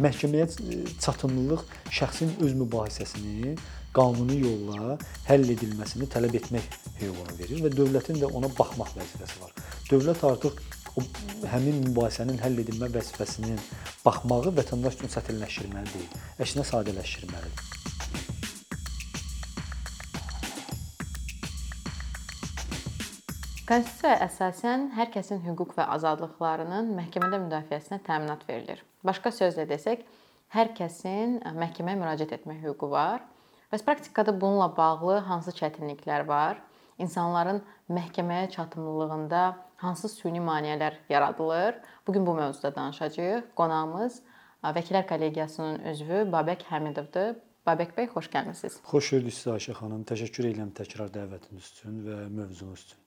məhkəməyə çatımlılıq şəxsin öz mübahisəsini qanuni yolla həll edilməsini tələb etmək hüququnu verir və dövlətin də ona baxmaq vəzifəsi var. Dövlət artıq o həmin mübahisənin həll edilmə vəzifəsinin baxmağı vətəndaş üçün çətinləşdirməli deyil, əksinə sadələşdirməlidir. Konstitusiyaya əsasən hər kəsin hüquq və azadlıqlarının məhkəmədə müdafiəsinə təminat verilir. Başqa sözlə desək, hər kəsin məhkəməyə müraciət etmə hüququ var. Bəs praktikada bununla bağlı hansı çətinliklər var? İnsanların məhkəməyə çatımlılığında hansı süni maneələr yaradılır? Bu gün bu mövzuda danışacağıq. Qonağımız Vəkillər Kollegiyasının üzvü Babək Həmidovdur. Babək bəy, xoş gəlmisiniz. Xoş gördük sizi Ayşə xanım. Təşəkkür edirəm təkrar dəvətiniz üçün və mövzunuz üçün.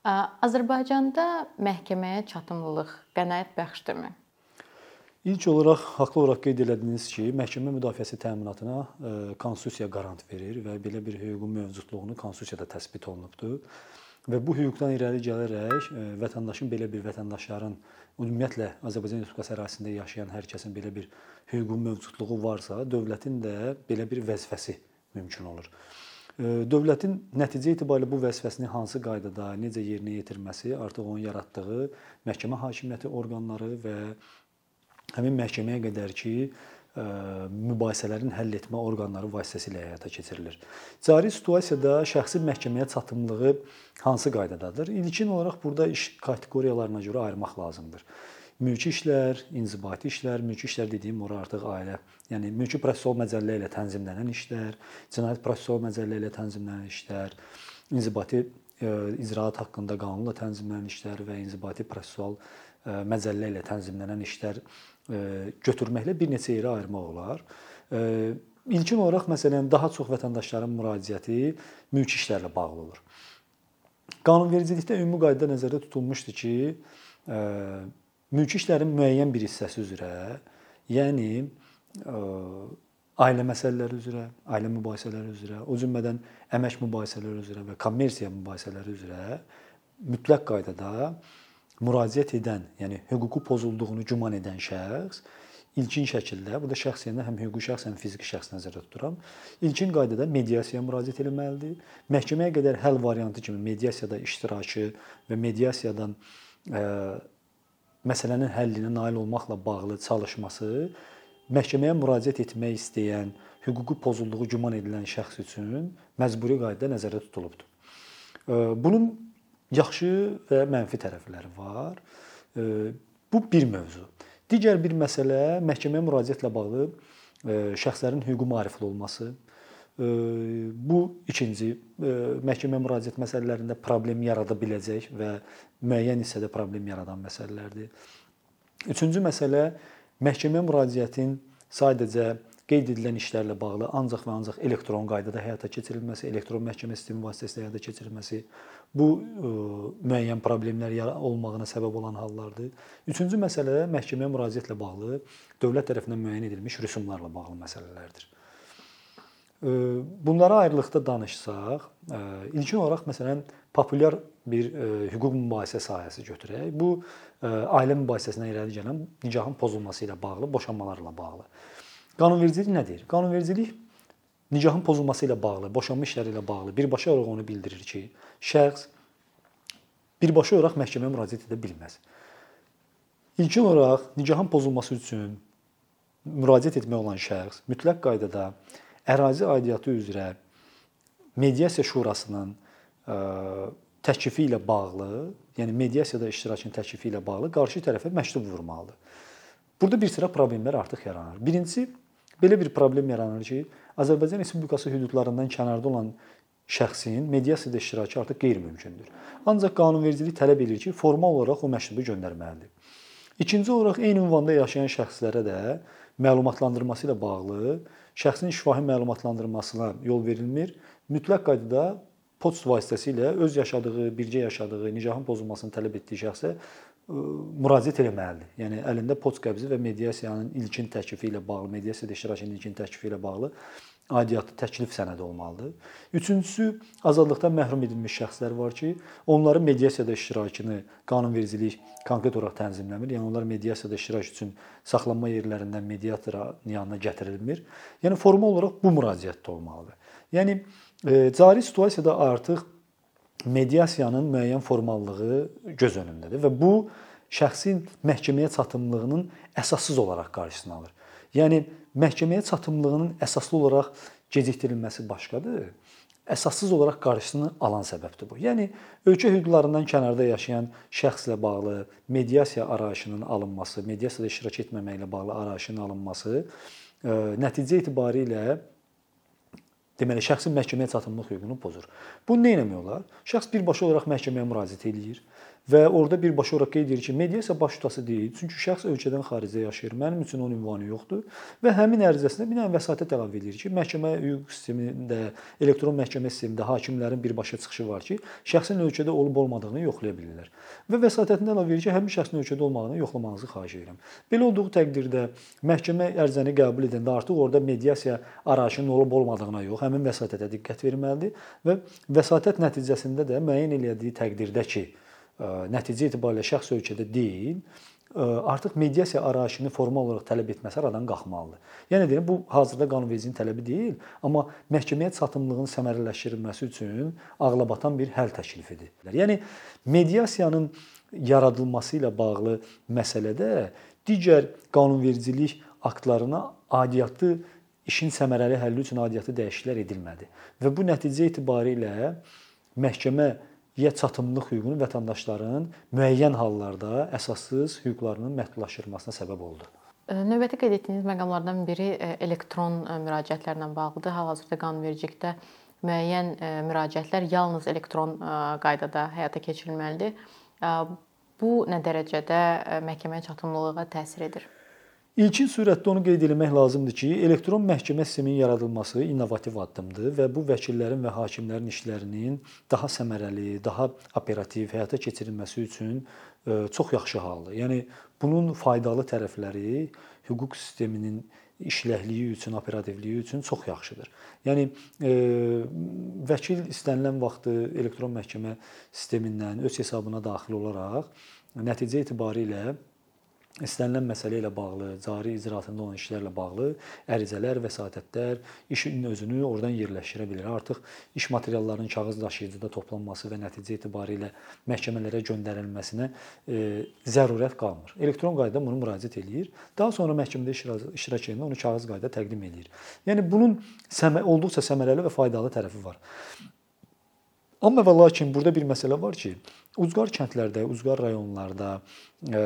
Azərbaycanda məhkəməyə çatımlılıq qənaət bəxşdirmi? İlk olaraq haqlı olaraq qeyd elədiniz ki, məhkəmə müdafiəsi təminatına konstitusiya qarant verir və belə bir hüququn mövcudluğunu konstitusiyada təsbit olunubdur. Və bu hüquqdan irəli gələrək vətəndaşın belə bir vətəndaşların ümumiyyətlə Azərbaycan Respublikası ərazisində yaşayan hər kəsin belə bir hüququn mövcudluğu varsa, dövlətin də belə bir vəzifəsi mümkün olur. Dövlətin nəticə itibarilə bu vəzifəsini hansı qaydada, necə yerinə yetirməsi artıq onun yaratdığı məhkəmə hakimiyyəti orqanları və həmin məhkəməyə qədər ki, mübahisələrin həll etmə orqanları vasitəsilə həyata keçirilir. Cari situasiyada şəxsin məhkəməyə çatımlığı hansı qaydadadır? İlkin olaraq burada iş kateqoriyalarına görə ayırmaq lazımdır mülki işlər, inzibati işlər, mülki işlər dediyim ora artıq ailə, yəni mülki prosessual məcəllə ilə tənzimlənən işlər, cinayət prosessual məcəllə ilə tənzimlənən işlər, inzibati e, icraat haqqında qanunla tənzimlənən işlər və inzibati prosessual e, məcəllə ilə tənzimlənən işlər e, götürməklə bir neçə yerə ayırmaq olar. İlkin olaraq məsələn daha çox vətəndaşların müraciəti mülki işlərlə bağlı olur. Qanunvericilikdə ümumi qaydada nəzərdə tutulmuşdu ki, mülki işlərin müəyyən bir hissəsi üzrə, yəni e, ailə məsələləri üzrə, ailə mübahisələri üzrə, o cümlədən əmək mübahisələri üzrə və kommersiya mübahisələri üzrə mütləq qaydada müraciət edən, yəni hüququ pozulduğunu güman edən şəxs ilkin şəkildə, burada şəxsiyyəndə həm hüquqi şəxs, həm fiziki şəxs nəzərdə tuturam. İlkin qaydada mediasiyaya müraciət etməlidir. Məhkəməyə qədər həll variantı kimi mediasiyada iştirakı və mediasiyadan e, məsələnin həllinə nail olmaqla bağlı çalışması məhkəməyə müraciət etmək istəyən, hüquqi pozulduğu güman edilən şəxs üçün məcburi qaydada nəzərdə tutulubdur. Bunun yaxşı və mənfi tərəfləri var. Bu bir mövzu. Digər bir məsələ məhkəməyə müraciətlə bağlı şəxslərin hüquqi maarifli olması, bu ikinci məhkəməyə müraciət məsələlərində problem yarada biləcək və müəyyən hissədə problem yaradan məsələlərdir. Üçüncü məsələ məhkəməyə müraciətin sadəcə qeyd edilən işlərlə bağlı ancaq və ancaq elektron qaydada həyata keçirilməsi, elektron məhkəmə sistemi vasitəsilə həyata keçirilməsi bu müəyyən problemlər olmağına səbəb olan hallardır. Üçüncü məsələ məhkəməyə müraciətlə bağlı dövlət tərəfindən müəyyən edilmiş rüsumlarla bağlı məsələlərdir. Bunlara ayrılıqda danışsaq, ilkin olaraq məsələn populyar bir hüquq mübahisə sahəsi götürək. Bu ailə mübahisəsindən irəli gələn nikahın pozulması ilə bağlı, boşanmalarla bağlı. Qanunvericilik nə deyir? Qanunvericilik nikahın pozulması ilə bağlı, boşanma işləri ilə bağlı birbaşa olaraq onu bildirir ki, şəxs birbaşa olaraq məhkəməyə müraciət edə bilməz. İlkin olaraq nikahın pozulması üçün müraciət etmək olan şəxs mütləq qaydada ərazi aidiyyatı üzrə mediasiya şurasının e, təklifi ilə bağlı, yəni mediasiyada iştirakın təklifi ilə bağlı qarşı tərəfə məktub vurmalıdır. Burada bir sıra problemlər artıq yaranır. Birincisi, belə bir problem yaranır ki, Azərbaycan Respublikası hüdudlarından kənarda olan şəxsin mediasiyada iştirakı artıq qeyri-mümkündür. Ancaq qanunvericilik tələb edir ki, formal olaraq o məktubu göndərməlidir. İkinci olaraq eyni ünvanda yaşayan şəxslərə də məlumatlandırması ilə bağlı şəxsin şifahi məlumatlandırmasına yol verilmir. Mütləq qaydada poçt vasitəsilə öz yaşadığı, birgə yaşadığı, nikahın pozulmasını tələb etdiyi şəxsə müraciət etməlidir. Yəni əlində poçt qəbzi və mediasiyanın ilkin təklifi ilə bağlı, mediasiyada iştirakının ilkin təklifi ilə bağlı aidiyyatlı təklif sənədi olmalıdır. Üçüncüsü, azadlıqdan məhrum edilmiş şəxslər var ki, onların mediasiyada iştirakını qanunvericilik konkret olaraq tənzimləmir. Yəni onlar mediasiyada iştirak üçün saxlanma yerlərindən mediatora yanına gətirilmir. Yəni formal olaraq bu müraciətdə olmalıdır. Yəni e, cari situasiyada artıq mediasiyanın müəyyən formallığı göz önündədir və bu şəxsin məhkəməyə çatımlığının əsassız olaraq qarşısını alır. Yəni məhkəməyə çatımlığının əsaslı olaraq gecikdirilməsi başqadır. Əsassız olaraq qarşısını alan səbəbdir bu. Yəni ölkə hüdudlarından kənarda yaşayan şəxslə bağlı mediasiya arayışının alınması, mediasiyada iştirak etməməklə bağlı arayışın alınması e, nəticə etibarilə deməli şəxsin məhkəməyə çatımlıq hüququnu pozur. Bu nə etmək olar? Şəxs birbaşa olaraq məhkəməyə müraciət eləyir və orada birbaşa olaraq qeyd edir ki, mediasiya baş tutası deyil. Çünki şəxs ölkədən xaricdə yaşayır. Mənim üçün onun ünvanı yoxdur və həmin ərizəsinə bir dənə vəsatət əlavə edir ki, məhkəmə hüquq sistemində, elektron məhkəmə sistemində hakimlərin birbaşa çıxışı var ki, şəxsin ölkədə olub-olmadığını yoxlaya bilirlər. Və vəsatətində əlavə edir ki, həmin şəxsin ölkədə olmağını yoxlamağınızı xahiş edirəm. Belə olduğu təqdirdə məhkəmə ərizəni qəbul edəndə artıq orada mediasiya arayışının olub-olmadığına yox, həmin vəsatətə diqqət verməlidir və vəsatət nəticəsində də müəyyən elədiyi təqdirdə ki, nəticə etibarilə şəxs ölkədə deyil, artıq mediasiya arayışını formal olaraq tələb etməsi aradan qalxmalıdır. Yəni deyirəm, bu hazırda qanunvericiliyin tələbi deyil, amma məhkəməyə çatımlığın səmərələşdirilməsi üçün ağlabatan bir həll təklifidir. Yəni mediasiyanın yaradılması ilə bağlı məsələdə digər qanunvericilik aktlarına aidiyyatlı işin səmərəli həlli üçün aidiyyatlı dəyişikliklər edilmədi və bu nəticə etibarilə məhkəmə yə çatımlıq hüququnu vətəndaşların müəyyən hallarda əsassız hüquqlarının məhdudlaşdırılmasına səbəb oldu. Növbəti qeyd etdiyiniz məqamlardan biri elektron müraciətlərlə bağlıdır. Hal-hazırda qanunvericilikdə müəyyən müraciətlər yalnız elektron qaydada həyata keçirilməlidir. Bu nə dərəcədə məhkəməyə çatımlılığa təsir edir? İlkin sürətdə onu qeyd etmək lazımdır ki, elektron məhkəmə sisteminin yaradılması innovativ addımdır və bu vəkillərin və hakimlərin işlərinin daha səmərəli, daha operativ həyata keçirilməsi üçün e, çox yaxşı haldır. Yəni bunun faydalı tərəfləri hüquq sisteminin işləkliyi üçün, operativliyi üçün çox yaxşıdır. Yəni e, vəkil istənilən vaxtı elektron məhkəmə sistemindən öz hesabına daxil olaraq nəticə etibarilə istənilən məsələ ilə bağlı, cari icraatında olan işlərlə bağlı ərizələr, vəsatətlər işin özünü oradan yerləşdirə bilər. Artıq iş materiallarının kağız daşıyıcıda toplanması və nəticə etibarilə məhkəmələrə göndərilməsinə e, zərurət qalmır. Elektron qaydada bunu müraciət eləyir. Daha sonra məhkəmədə iştirak edəndə onu kağız qaydada təqdim eləyir. Yəni bunun olduqca səmərəli və faydalı tərəfi var. Amma və lakin burada bir məsələ var ki, ucqar kəndlərdə, ucqar rayonlarda e,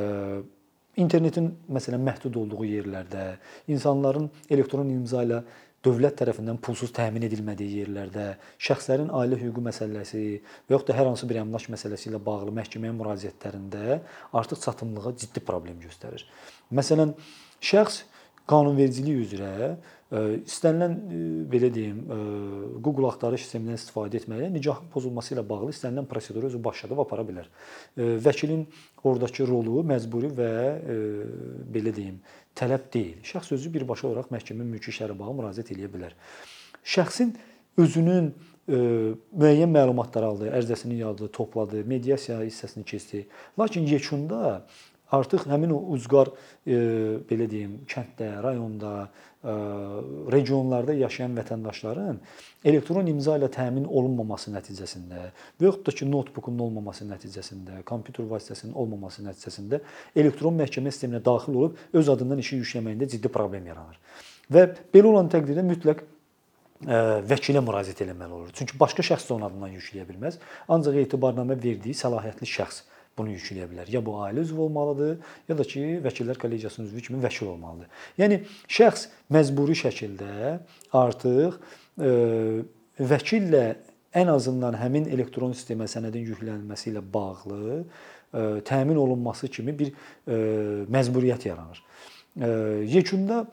internetin məsələn məhdud olduğu yerlərdə, insanların elektron imza ilə dövlət tərəfindən pulsuz təmin edilmədiyi yerlərdə, şəxslərin ailə hüququ məsələsi və yaxud da hər hansı bir əmlak məsələsi ilə bağlı məhkəməyə müraciətlərində artıq çatımlığa ciddi problem göstərir. Məsələn, şəxs qanunvericilik üzrə istənilən belə deyim, Google axtarış sistemindən istifadə etməklə nikahın pozulması ilə bağlı istənilən proseduru özü başladıb apara bilər. Vəkilin ordakı rolu məcburi və belə deyim, tələb deyil. Şəxs özü birbaşa olaraq məhkəmə mülki işlərə bağlı müraciət edə bilər. Şəxsin özünün müəyyən məlumatlar aldı, ərizəsini yazdı, topladı, mediasiya hissəsini keçdi. Lakin yekunda artıq həmin o ucqar e, belə deyim, kənddə, rayonda, e, regionlarda yaşayan vətəndaşların elektron imza ilə təmin olunmaması nəticəsində və yaxud da ki, notebookun olmaması nəticəsində, kompüter vasitəsinin olmaması nəticəsində elektron məhkəmə sisteminə daxil olub öz adından işi yükləməyində ciddi problem yaranır. Və belə olan təqdirdə mütləq e, vəkilə müraciət etməli olur. Çünki başqa şəxs onun adından yükləyə bilməz. Ancaq etibarnamə verdiyi səlahiyyətli şəxs bunu yükləyə bilər. Ya bu ailə üzvü olmalıdır, ya da ki, vəkillər kollegiyasının üzvü kimi vəkil olmalıdır. Yəni şəxs məcburi şəkildə artıq e, vəkillə ən azından həmin elektron sistemə sənədin yüklənilməsi ilə bağlı e, təmin olunması kimi bir e, məcburiyyət yaranır. E, yekunda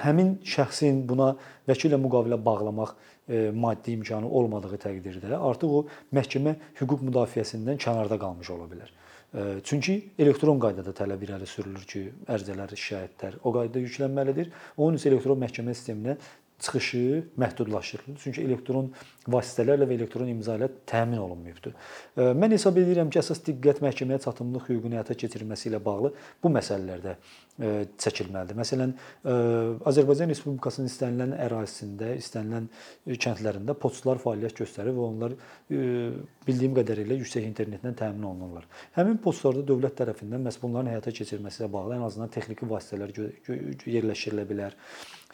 həmin şəxsin buna vəkillə müqavilə bağlamaq E, maddi imkanı olmadığı təqdirdə artıq o məhkəmə hüquq müdafiəsindən kənarda qalmış ola bilər. E, çünki elektron qaydada tələb irəli sürülür ki, ərizələr, şikayətlər o qaydada yüklənməlidir. Onun üçün elektron məhkəmə sisteminə çıxışı məhdudlaşdırılır. Çünki elektron vasitələrlə və elektron imza ilə təmin olunmayıbdır. Mən hesab edirəm ki, əsas diqqət məhkəməyə çatımlılıq hüququnu həyata keçirilməsi ilə bağlı bu məsələlərdə çəkilməlidir. Məsələn, Azərbaycan Respublikasının istənilən ərazisində, istənilən kəndlərində poçtlar fəaliyyət göstərir və onlar bildiyim qədərilə yüksək internetlə təmin olunurlar. Həmin postlarda dövlət tərəfindən məhz bunların həyata keçirilməsi ilə bağlı ən azından texniki vasitələr yerləşdirilə bilər.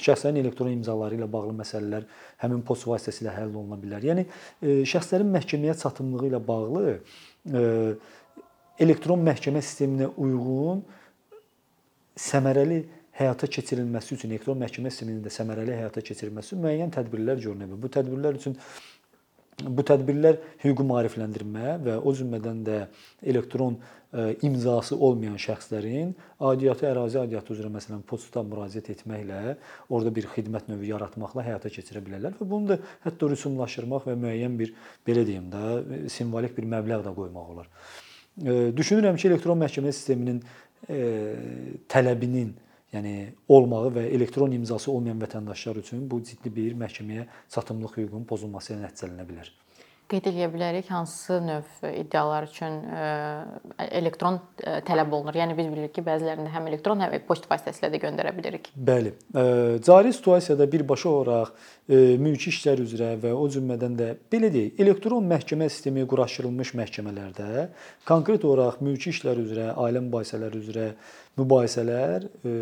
Şəxslərin elektron imzaları ilə bağlı məsələlər həmin post vasitəsilə həll oluna bilər. Yəni şəxslərin məhkəməyə çatımlığı ilə bağlı elektron məhkəmə sisteminə uyğun səmərəli həyata keçirilməsi üçün elektron məhkəmə sisteminin də səmərəli həyata keçirilməsi üçün müəyyən tədbirlər görünə bilər. Bu tədbirlər üçün bu tədbirlər hüquqi maarifləndirmə və o cümlədən də elektron imzası olmayan şəxslərin aidiyyatı ərazi aidiyyatı üzrə məsələn poçta müraciət etməklə orada bir xidmət növü yaratmaqla həyata keçirə bilərlər və bunu da hətta rüsumlaşdırmaq və müəyyən bir belə deyim də simvolik bir məbləğ də qoymaq olar. Düşünürəm ki, elektron məhkəmə sisteminin tələbinin yəni olmağı və elektron imzası olmayan vətəndaşlar üçün bu ciddi bir məhkəməyə çatımlıq hüququnun pozulması ilə nəticələnə bilər qeyd edə bilərik hansı növ iddialar üçün elektron tələb olunur. Yəni biz bilirik ki, bəzilərində həm elektron, həm poçt vasitəsilə də göndərə bilərik. Bəli. Cari situasiyada birbaşa olaraq mülki işlər üzrə və o cümlədən də belə deyək, elektron məhkəmə sistemi quraşdırılmış məhkəmələrdə konkret olaraq mülki işlər üzrə, ailə mübahisələri üzrə mübahisələr e,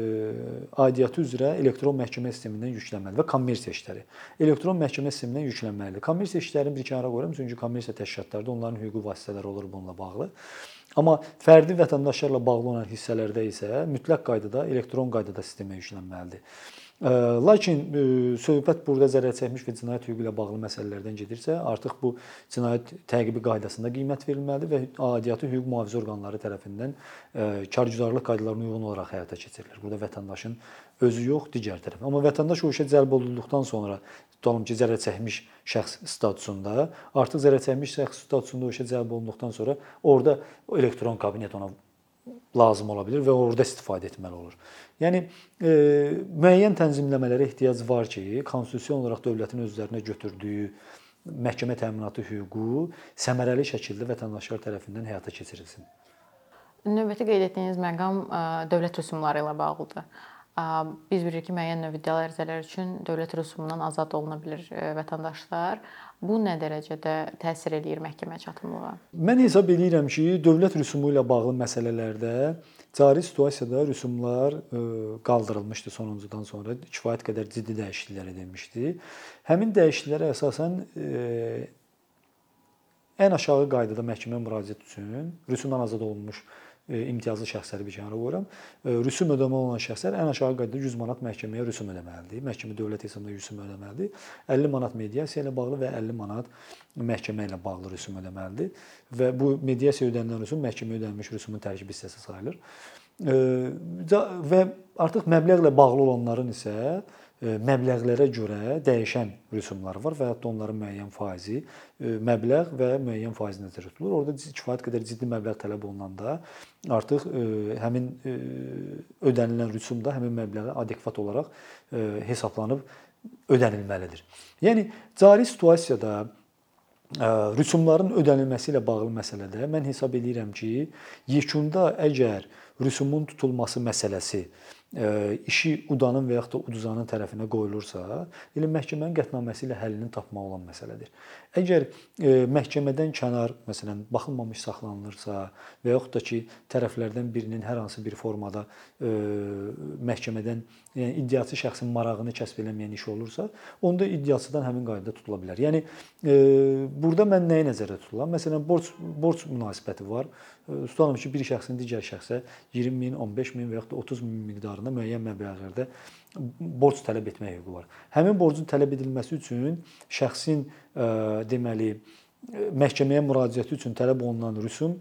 aidiyyatı üzrə elektron məhkəmə sistemindən yüklənməlidir və kommersiya işləri elektron məhkəmə sistemindən yüklənməlidir. Kommersiya işlərini bir kənara qoyuram çünki kommersiya təşkilatlarında onların hüquqi vasitələri olur bununla bağlı. Amma fərdi vətəndaşlarla bağlı olan hissələrdə isə mütləq qaydada elektron qaydada sistemə yüklənməlidir. Lakin söhbət burada zərər çəkmiş və cinayət hüququ ilə bağlı məsələlərdən gedirsə, artıq bu cinayət təqibi qaydasında qiymət verilməlidir və aidiyyatı hüquq mühafizə orqanları tərəfindən kargüzarlıq qaydalarına uyğun olaraq həyata keçirilir. Burada vətəndaşın özü yox, digər tərəf. Amma vətəndaş o işə cəlb olunduqdan sonra tutalım ki, zərər çəkmiş şəxs statusunda, artıq zərər çəkmiş şəxs statusunda o işə cəlb olunduqdan sonra orada elektron kabinet ona lazım ola bilər və orada istifadə etməli olur. Yəni e, müəyyən tənzimləmələrə ehtiyac var ki, konstitusion olaraq dövlətin öz üzərinə götürdüyü məhkəmə təminatı hüququ səmərəli şəkildə vətəndaşlar tərəfindən həyata keçirilsin. Növbəti qeyd etdiyiniz məqam e, dövlət rüsumları ilə bağlıdır. E, biz bilirik ki, müəyyən növ iddia ərizələri üçün dövlət rüsumundan azad oluna bilər e, vətəndaşlar. Bu nə dərəcədə təsir eləyir məhkəməyə çatımlığa? Mən hesab edirəm ki, dövlət rüsumu ilə bağlı məsələlərdə cari situasiyada rüsumlar e, qaldırılmışdı sonuncudan sonra kifayət qədər ciddi dəyişikliklər edilmişdi. Həmin dəyişikliklərə əsasən e, ən aşağı qaydada məhkəməyə müraciət üçün rüsumdan azad olunmuş imtiyazlı şəxsləri bir kənara qoyuram. E, rüsum ödəmə olan şəxslər ən aşağı qaydada 100 manat məhkəməyə rüsum ödəməlidir. Məhkəmə dövlət hesabında rüsum ödəməlidir. 50 manat mediasiya ilə bağlı və 50 manat məhkəmə ilə bağlı rüsum ödəməlidir və bu mediasiya ödənilən rüsum məhkəməyə ödənilmiş rüsumun tərkib hissəsi sayılır. E, və artıq məbləğlə bağlı olanların isə məbləğlərə görə dəyişən rüsumlar var və hətta onların müəyyən faizi məbləğ və müəyyən faiz nəzərdə tutulur. Orada kifayət qədər ciddi məbləğ tələb olunanda artıq həmin ödənilən rüsum da həmin məbləğə adekvat olaraq hesablanıb ödənilməlidir. Yəni cari situasiyada rüsumların ödənilməsi ilə bağlı məsələdə mən hesab edirəm ki, yekunda əgər rüsumun tutulması məsələsi işi udanın və yaxud da uduzanın tərəfinə qoyulursa, elə məhkəmənin qətnaməsi ilə həllini tapmaq olan məsələdir. Əgər məhkəmədən kənar, məsələn, baxılmamış saxlanılırsa və yaxud da ki, tərəflərdən birinin hər hansı bir formada məhkəmədən, yəni iddiaçı şəxsin marağını kəsb eləməyən iş olursa, onda iddiaçıdan həmin qaydada tutula bilər. Yəni burada mən nəyi nəzərdə tuturam? Məsələn, borc borc münasibəti var. Tutalım ki, bir şəxsin digər şəxsə 20 min, 15 min və yaxud da 30 min miqdarında müəyyən məbləğlərdə borc tələb etmək hüququ var. Həmin borcun tələb edilməsi üçün şəxsin deməli məhkəməyə müraciəti üçün tələb olunan rüsum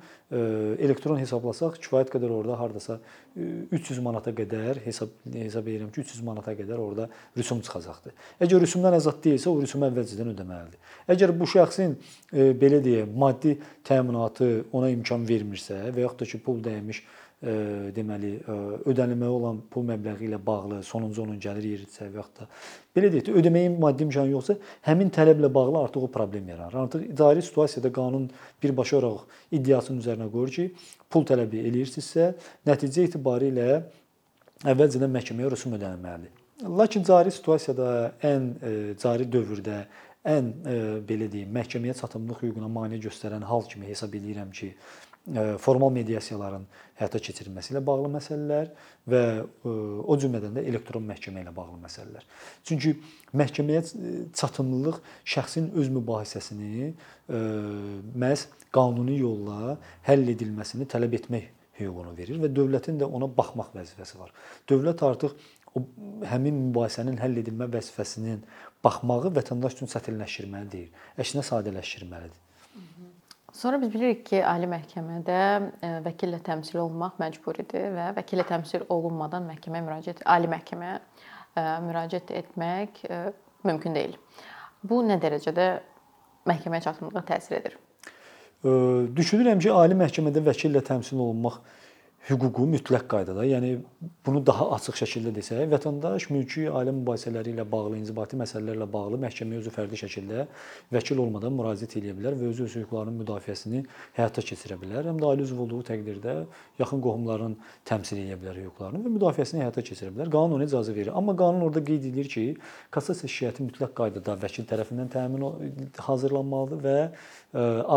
elektron hesablasaq kifayət qədər orada hardasa 300 manata qədər hesab hesab edirəm ki, 300 manata qədər orada rüsum çıxacaqdır. Əgər rüsumdan azad deyilsə, o rüsumu əvvəlcədən ödəməlidir. Əgər bu şəxsin belə deyək, maddi təminatı ona imkan vermirsə və yaxud da ki, pul dəymiş e, deməli e, ödənilməli olan pul məbləği ilə bağlı sonuncu onun gəlir yeridirsə və yaxud da belə deyək də ödəməyin maddi imkanı yoxsa, həmin tələblə bağlı artıq o problem yaranır. Artıq idarə situasiyada qanun birbaşa olaraq iddiasının üzərinə qoyur ki, pul tələbi eləyirsinizsə, nəticə etibarilə əvvəlcədən məhkəməyə rüsum ödənilməlidir. Lakin cari situasiyada ən e, cari dövrdə ən e, belə deyim, məhkəməyə çatımlıq hüququna mane göstərən hal kimi hesab edirəm ki, formal mediasiyaların həyata keçirilməsi ilə bağlı məsələlər və o cümlədən də elektron məhkəmə ilə bağlı məsələlər. Çünki məhkəməyə çatımlılıq şəxsin öz mübahisəsini məhz qanuni yolla həll edilməsini tələb etmək hüququnu verir və dövlətin də ona baxmaq vəzifəsi var. Dövlət artıq o həmin mübahisənin həll edilmə vəzifəsinin baxmağı vətəndaş üçün çətinləşdirməli deyil, əksinə sadələşdirməlidir. Sonra biz bilirik ki, ali məhkəmədə e, vəkillə təmsil olunmaq məcburidir və vəkillə təmsil olunmadan məhkəməyə müraciət, ali məhkəməyə e, müraciət etmək e, mümkün deyil. Bu nə dərəcədə məhkəməyə çatımlılığa təsir edir? Düşünürəm ki, ali məhkəmədə vəkillə təmsil olunmaq hüququ mütləq qaydada, yəni bunu daha açıq şəkildə desək, vətəndaş mülki ailə mübahisələri ilə bağlı, inzibati məsələlərlə bağlı məhkəməyə özü fərdi şəkildə vəkil olmadan müraciət edə bilər və öz hüquqlarının müdafiəsini həyata keçirə bilər. Həm də ailə üzvü olduğu təqdirdə yaxın qohumların təmsil edə bilər hüquqlarını və müdafiəsini həyata keçirə bilər. Qanun ona icazə verir. Amma qanun orada qeyd edir ki, kassasiya şikayəti mütləq qaydada vəkil tərəfindən təmin hazırlanmalıdır və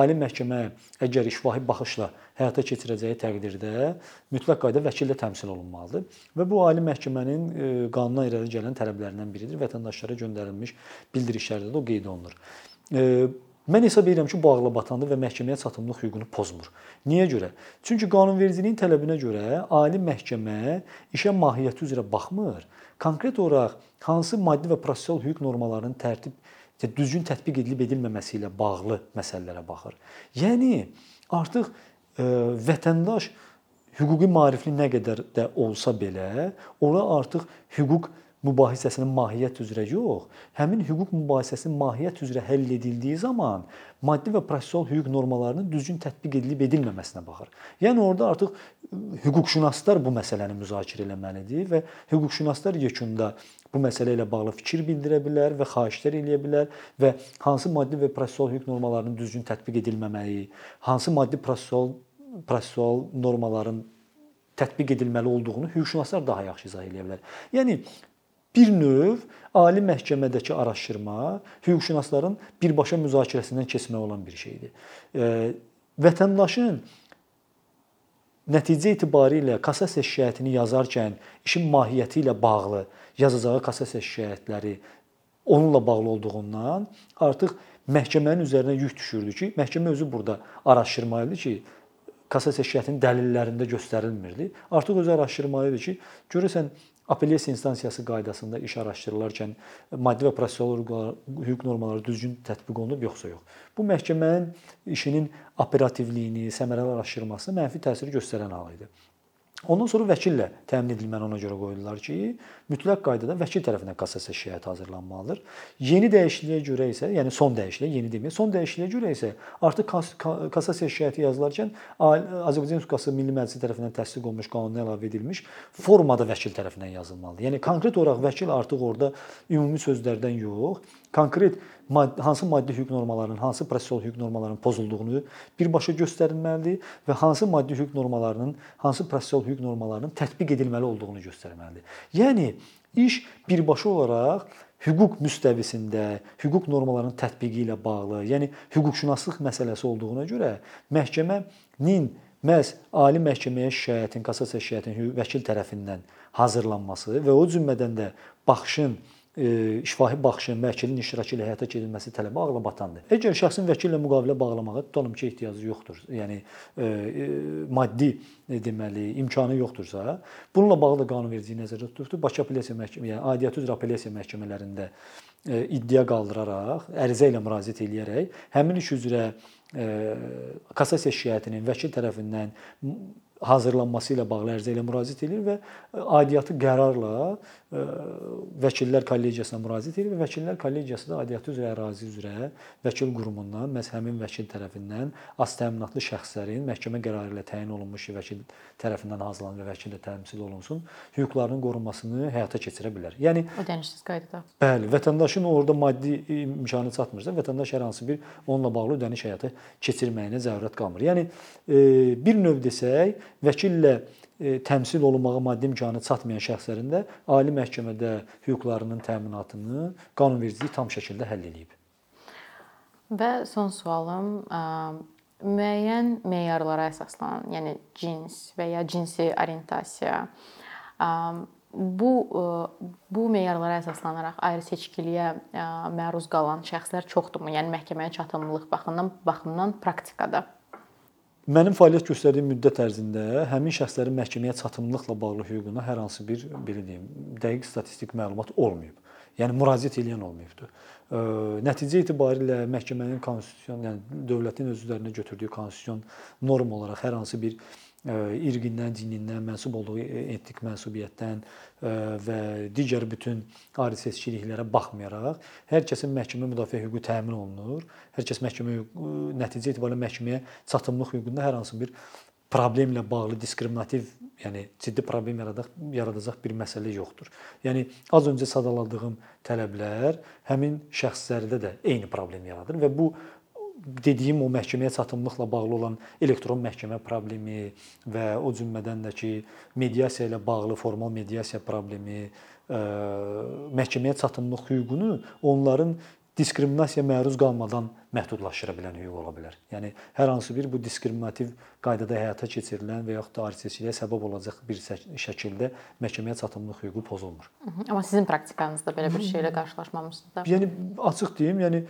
ali məhkəmə əgər işvahi baxışla həyata keçirəcəyi təqdirdə mütləq qayda vəkillə təmsil olunmalıdır və bu ali məhkəmənin e, qanuna irəli gələn tələblərindən biridir. Vətəndaşlara göndərilmiş bildirişlərdə də o qeyd olunur. E, mən hesab edirəm ki, bu ağla batandır və məhkəməyə çatımlıq hüququnu pozmur. Niyə görə? Çünki qanunvericiliyin tələbinə görə ali məhkəmə işə mahiyyəti üzrə baxmır. Konkret olaraq hansı maddi və prosessual hüquq normalarının tərtib düzgün tətbiq edilib edilməməsi ilə bağlı məsələlərə baxır. Yəni artıq vətəndaş hüquqi maarifli nə qədər də olsa belə, ora artıq hüquq mübahisəsinin mahiyyət üzrə yox, həmin hüquq mübahisəsinin mahiyyət üzrə həll edildiyi zaman maddi və prosessual hüquq normalarının düzgün tətbiq edilib edilməməsinə baxır. Yəni orada artıq hüquqşünaslar bu məsələni müzakirə etməlidir və hüquqşünaslar yekunda bu məsələ ilə bağlı fikir bildirə bilər və xahişlər eləyə bilər və hansı maddi və prosessual hüquq normalarının düzgün tətbiq edilməməyi, hansı maddi prosessual prosessual normaların tətbiq edilməli olduğunu hüquqşünaslar daha yaxşı izah edə bilər. Yəni bir növ ali məhkəmədəki araşdırma hüquqşünasların birbaşa müzakirəsindən keçmək olan bir şeydir. Vətəndaşın nəticə etibarilə kassasiya şikayətini yazarkən işin mahiyyəti ilə bağlı yazacağı kassasiya şikayətləri onunla bağlı olduğundan artıq məhkəmənin üzərinə yük düşürdü ki, məhkəmə özü burada araşdırmalıdır ki, kassasiya şikayətinin dəlillərində göstərilmirdi. Artıq özü araşdırmalı idi ki, görəsən apellyasiya instansiyası qaydasında iş araşdırılarkən maddi və prosessual hüquq normaları düzgün tətbiq olunub yoxsa yox. Bu məhkəmənin işinin operativliyini, səmərəli araşdırmasına mənfi təsir göstərən hal idi. Ondan sonra vəkillə təmin edilməni ona görə qoydular ki, mütləq qaydada vəkil tərəfindən kassasiya şikayəti hazırlanmalıdır. Yeni dəyişikliyə görə isə, yəni son dəyişikliyə, yeni demək, son dəyişikliyə görə isə artıq kassasiya şikayəti yazılarkən Azərbaycan Respublikası Milli Məclisi tərəfindən təsdiq olunmuş qanuna əlavə edilmiş formada vəkil tərəfindən yazılmalıdır. Yəni konkret olaraq vəkil artıq orada ümumi sözlərdən yox, konkret hansı maddi hüquq normalarının, hansı prosessual hüquq normalarının pozulduğunu birbaşa göstərilməlidir və hansı maddi hüquq normalarının, hansı prosessual hüquq normalarının tətbiq edilməli olduğunu göstərməlidir. Yəni iş birbaşa olaraq hüquq müstəvisində hüquq normalarının tətbiqi ilə bağlı, yəni hüquqşünaslıq məsələsi olduğuna görə məhkəmənin məhz ali məhkəməyə şikayətin, kassasiya şikayətinin vəkil tərəfindən hazırlanması və o cümlədən də baxışın şifahi baxışın vəkilin iştirakı ilə həyata keçirilməsi tələbi ağlabatandır. Əgər şəxsin vəkillə müqavilə bağlamağa tutalım ki, ehtiyacı yoxdur, yəni e, e, maddi e, deməli imkanı yoxdursa, bununla bağlı da qanunverici nəzərdə tutubdur. Bakı apellyasiya məhkəməsi, yəni aidiyyatı üzrə apellyasiya məhkəmələrində iddia qaldıraraq, ərizə ilə müraciət edərək həmin iş üzrə kassasiya şikayətinin vəkil tərəfindən hazırlanması ilə bağlı ərizə ilə müraciət edir və aidiyyatı qərarla ə, vəkillər kollegiyasına müraciət edir və vəkillər kollegiyası da aidiyyatı üzrə ərazi üzrə vəkil qurumundan, məhz həmin vəkil tərəfindən az təminatlı şəxslərin məhkəmə qərarı ilə təyin olunmuş vəkil tərəfindən hazırlanan və vəkillə təmsil olunsun, hüquqlarının qorunmasını həyata keçirə bilər. Yəni Ödənişsiz qaydada. Bəli, vətəndaşın orada maddi imkanı çatmırsa, vətəndaş hər hansı bir onunla bağlı ödəniş həyata keçirməyinə zərurət qalmır. Yəni e, bir növ desək, vəkillə e, təmsil olunmağa maddi imkanı çatmayan şəxslərin də ali məhkəmədə hüquqlarının təminatını qanunvericilik tam şəkildə həll edib. Və son sualım ə, müəyyən meyarlara əsaslanan, yəni cins və ya cinsi orientasiya ə, bu bu meyarlara əsaslanaraq ayrı seçkiliyə məruz qalan şəxslər çoxdurmu? Yəni məhkəməyə çatımlılıq baxımından baxımdan praktikada. Mənim fəaliyyət göstərdiyim müddət ərzində həmin şəxslərin məhkəməyə çatımlılıqla bağlı hüququna hər hansı bir belə deyim, dəqiq statistik məlumat olmayıb. Yəni müraciət edən olmayıbdı. Nəticə etibarilə məhkəmənin konstitusion, yəni dövlətin öz üzərinə götürdüyü konstitusion norm olaraq hər hansı bir irqindən, dinindən, mənsub olduğu etnik mənsubiyyətdən və digər bütün ayrı seçkiliklərə baxmayaraq hər kəsin məhkəmə müdafiə hüququ təmin olunur. Hər kəs məhkəmə nəticə etibarilə məhkəməyə çatımlıq hüququnda hər hansı bir problemlə bağlı diskriminativ, yəni ciddi problem yaradaq yaradacaq bir məsələ yoxdur. Yəni az öncə sadaladığım tələblər həmin şəxslərdə də eyni problem yaradır və bu dediyim o məhkəməyə çatımlıqla bağlı olan elektron məhkəmə problemi və o cümlədən də ki, mediasiya ilə bağlı formal mediasiya problemi, məhkəməyə çatımlıq hüququnu onların diskriminasiyaya məruz qalmadan məhdudlaşdıra bilən hüquq ola bilər. Yəni hər hansı bir bu diskriminativ qaydada həyata keçirilən və yaxud da ayrı seçkiliyə səbəb olacaq bir şəkildə məhkəməyə çatımlıq hüququ pozulmur. Amma sizin praktikanızda belə bir şeylə qarşılaşmamısınız da? Yəni açıq deyim, yəni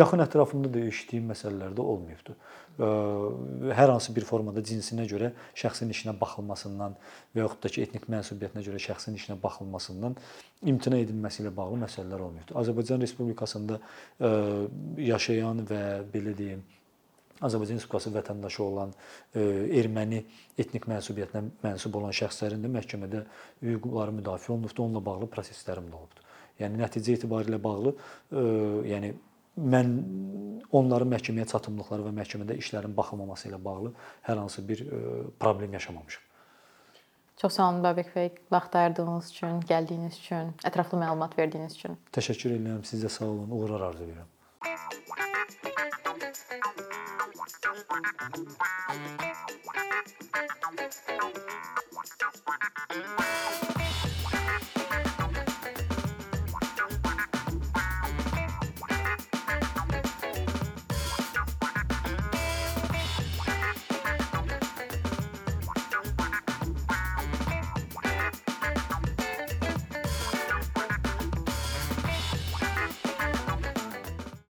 yaxın ətrafımda da eşitdiyim məsələlərdə olmayıbdı hər hansı bir formada cinsinə görə şəxsin işinə baxılmasından və yaxud da ki, etnik mənsubiyyətinə görə şəxsin işinə baxılmasından imtina edilməsi ilə bağlı məsələlər olmayıbdı. Azərbaycan Respublikasında yaşayan və belə deyim, Azərbaycan Respublikası vətəndaşı olan erməni etnik mənsubiyyətinə mənsub olan şəxslərin də məhkəmədə hüquqları müdafiə olunubdu, onunla bağlı proseslərim də olubdu. Yəni nəticə etibarilə bağlı, yəni mən onların məhkəməyə çatımlıqları və məhkəmədə işlərin baxılmaması ilə bağlı hər hansı bir problem yaşamamışam. Çox sağ olun Babək bəy, vaxt ayırdığınız üçün, gəldiyiniz üçün, ətraflı məlumat verdiyiniz üçün. Təşəkkür edirəm. Siz də sağ olun. Uğurlar arzulayıram. Thank you.